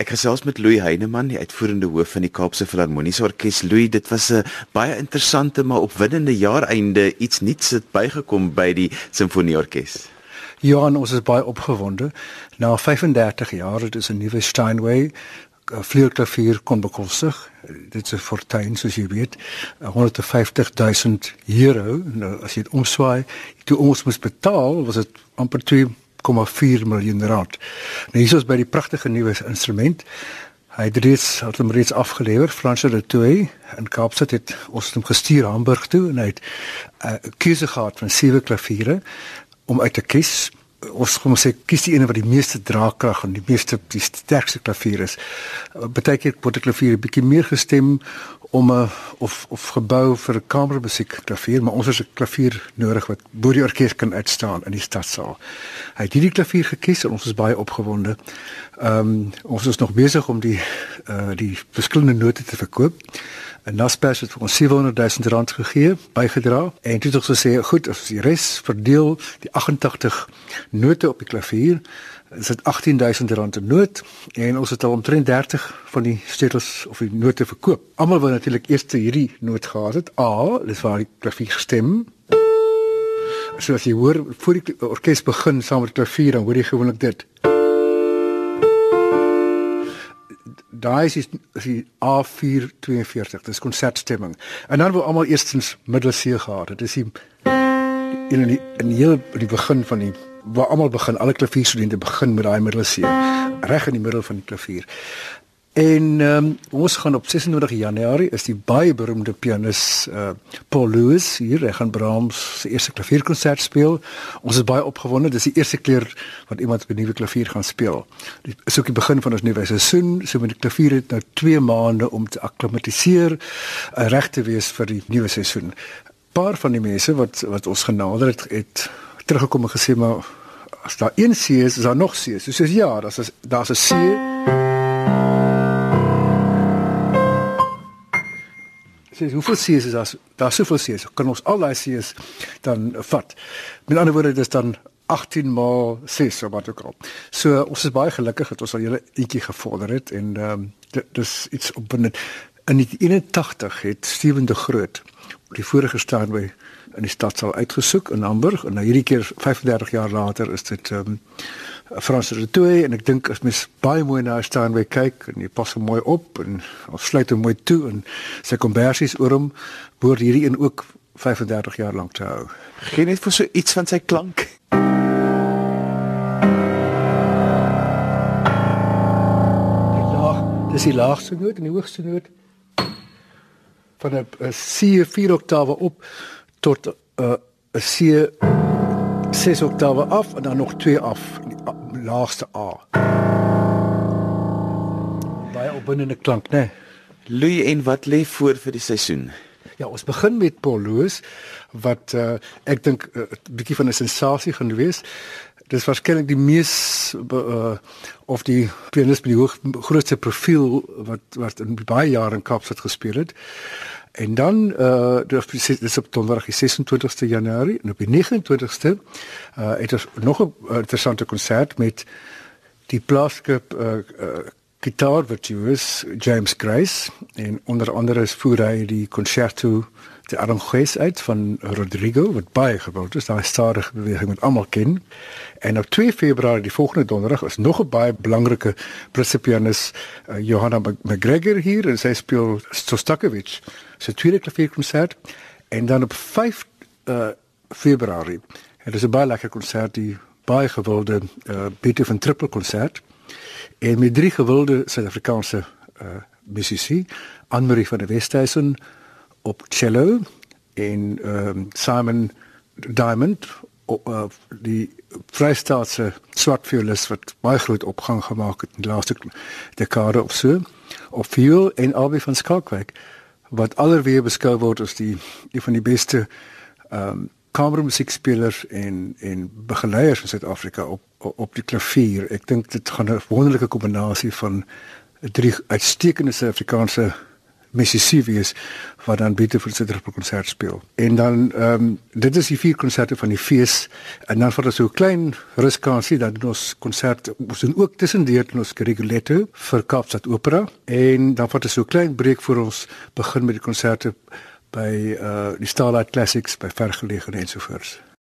Ek gesels met Louis Heineman, die uitvoerende hoof van die Kaapse Filharmoniese Orkees. Louis, dit was 'n baie interessante maar opwindende jaareinde. Iets nuuts het bygekom by die Simfonieorkes. Ja, ons is baie opgewonde. Na 35 jaar het ons 'n nuwe Steinway vleuelklavier kon bekostig. Dit is 'n fortuin soos jy weet, 150 000 euro. Nou as jy dit omswaai, toe ons moes betaal, was dit amper 2 1,4 miljoen rand. Nou hier is by die pragtige nuwe instrument. Hy het reeds het hom reeds afgelewer Frans de Toey in Kaapstad het ons hom gestuur Hamburg toe en hy het 'n uh, keuse gehad van sewe klaviere om uit te kies. Ons kom sê kies die een wat die meeste draagkrag en die meeste die sterkste klavier is. Beteken word die klavier bietjie meer gestem om 'n of of gebou vir 'n kamermusiek klavier, maar ons het 'n klavier nodig wat bo die orkes kan uitstaan in die stadsaal. Hy het hierdie klavier gekies en ons is baie opgewonde. Ehm um, ons is nog besig om die uh die verskillende note te verkoop. En Naspers het vir ons 700 000 rand gegee, bygedra. En toe het gesê, goed, as die res verdeel die 88 note op die klavier, is dit 18000 rand te noot en ons het al omtrent 30 van die sleutels of die note verkoop. Almal wou natuurlik eers hierdie noot gehad het. A, dis waar die klavier stem. So as jy hoor voor die orkes begin saam met die klavier dan hoor jy gewoonlik dit. Daai is die A442. Dis konsertstemming. En dan wou almal eerstens middel C gehad. Dit is die in die in die, die begin van die waar almal begin, alle klavierstudente begin met daai middel C reg in die middel van die klavier. En um, ons gaan op 26 Januarie is die baie beroemde pianis uh, Paul Lewis hier, hy gaan Brahms se eerste klavierkonsert speel. Ons is baie opgewonde, dis die eerste keer wat iemand op 'n nuwe klavier gaan speel. Dit is ook die begin van ons nuwe seisoen, so met die klavier het nou 2 maande om te akklimatiseer, uh, reg te wees vir die nuwe seisoen. Paar van die mense wat wat ons genader het, het teruggekom en gesê maar as daar een C is, is daar nog C. So sê ja, daar's daar's 'n C. Sê hoeveel C is daar? Daar's soveel. So kan ons al daai C's dan vat. Met ander woorde, dit is dan 18 maal 6 of wat ook al. So ons is baie gelukkig dat ons al julle eentjie gevorder het en ehm um, dis iets op binne in 81 het Steven de Groot die vorige staan by in die stad sal uitgesoek in Hamburg en nou hierdie keer 35 jaar later is dit ehm um, Frans de Toey en ek dink as mens baie mooi na staan by kyk en jy pas hom mooi op en of sluit hom mooi toe en sy kombersies oor hom behoort hierdie een ook 35 jaar lank te hou. Geen net vir so iets van sy klank. Die laag, dis die laagste noot en die hoogste noot van 'n C 4 oktawe op tot 'n uh, 'n C 6 oktawe af en dan nog 2 af die laagste A. Baie opwindende klank, né? Nee. Louis en wat lê voor vir die seisoen? Ja, ons begin met Paul Loos wat uh, ek dink 'n uh, bietjie van 'n sensasie gaan wees. Dis waarskynlik die mees uh, of die pianis met die hoog, grootste profiel wat wat in baie jare in Kaapstad gespeel het. En dan uh dis op donderdag die 26ste Januarie en op die 29ste uh het ons nog 'n interessante konsert met die plaaslike uh, uh gitaarvirtuoos James Grace en onder andere is voer hy die concerto de Aranjuez uit van Rodrigo wat baie gewild is daai stadige beweging wat almal ken. En op 2 Februarie die volgende donderdag is nog 'n baie belangrike Britse pianis uh, Johanna McGregor hier en sy speel Shostakovich se tweede klavierkonsert en dan op 5 uh, Februarie het is 'n baie lekker die baie gewilde uh, Beethoven triple konsert en met drie gewilde Suid-Afrikaanse uh, musisi Anne-Marie van der Westhuizen op cello en um, Simon Diamond op uh, die Vrystaatse swart violist wat baie groot opgang gemaak het in die laaste dekade of so op viool en Albie van Skalkwyk wat alreeds beskou word as die een van die beste ehm um, kamermusiekspelers en en begeleiers in Suid-Afrika op op die klavier. Ek dink dit gaan 'n wonderlike kombinasie van drie uitstekende Suid-Afrikaanse Mississippi wees wat dan Beautiful Citrus konsert speel. En dan ehm um, dit is die vier konserte van die fees en dan vir so 'n klein ruskansie dat ons konsert ons doen ook tussendeur in ons Rigoletto vir Kaapstad Opera en dan vat ons so 'n klein breek voor ons begin met die konserte by uh die Starlight Classics by Vergelegen en so voort.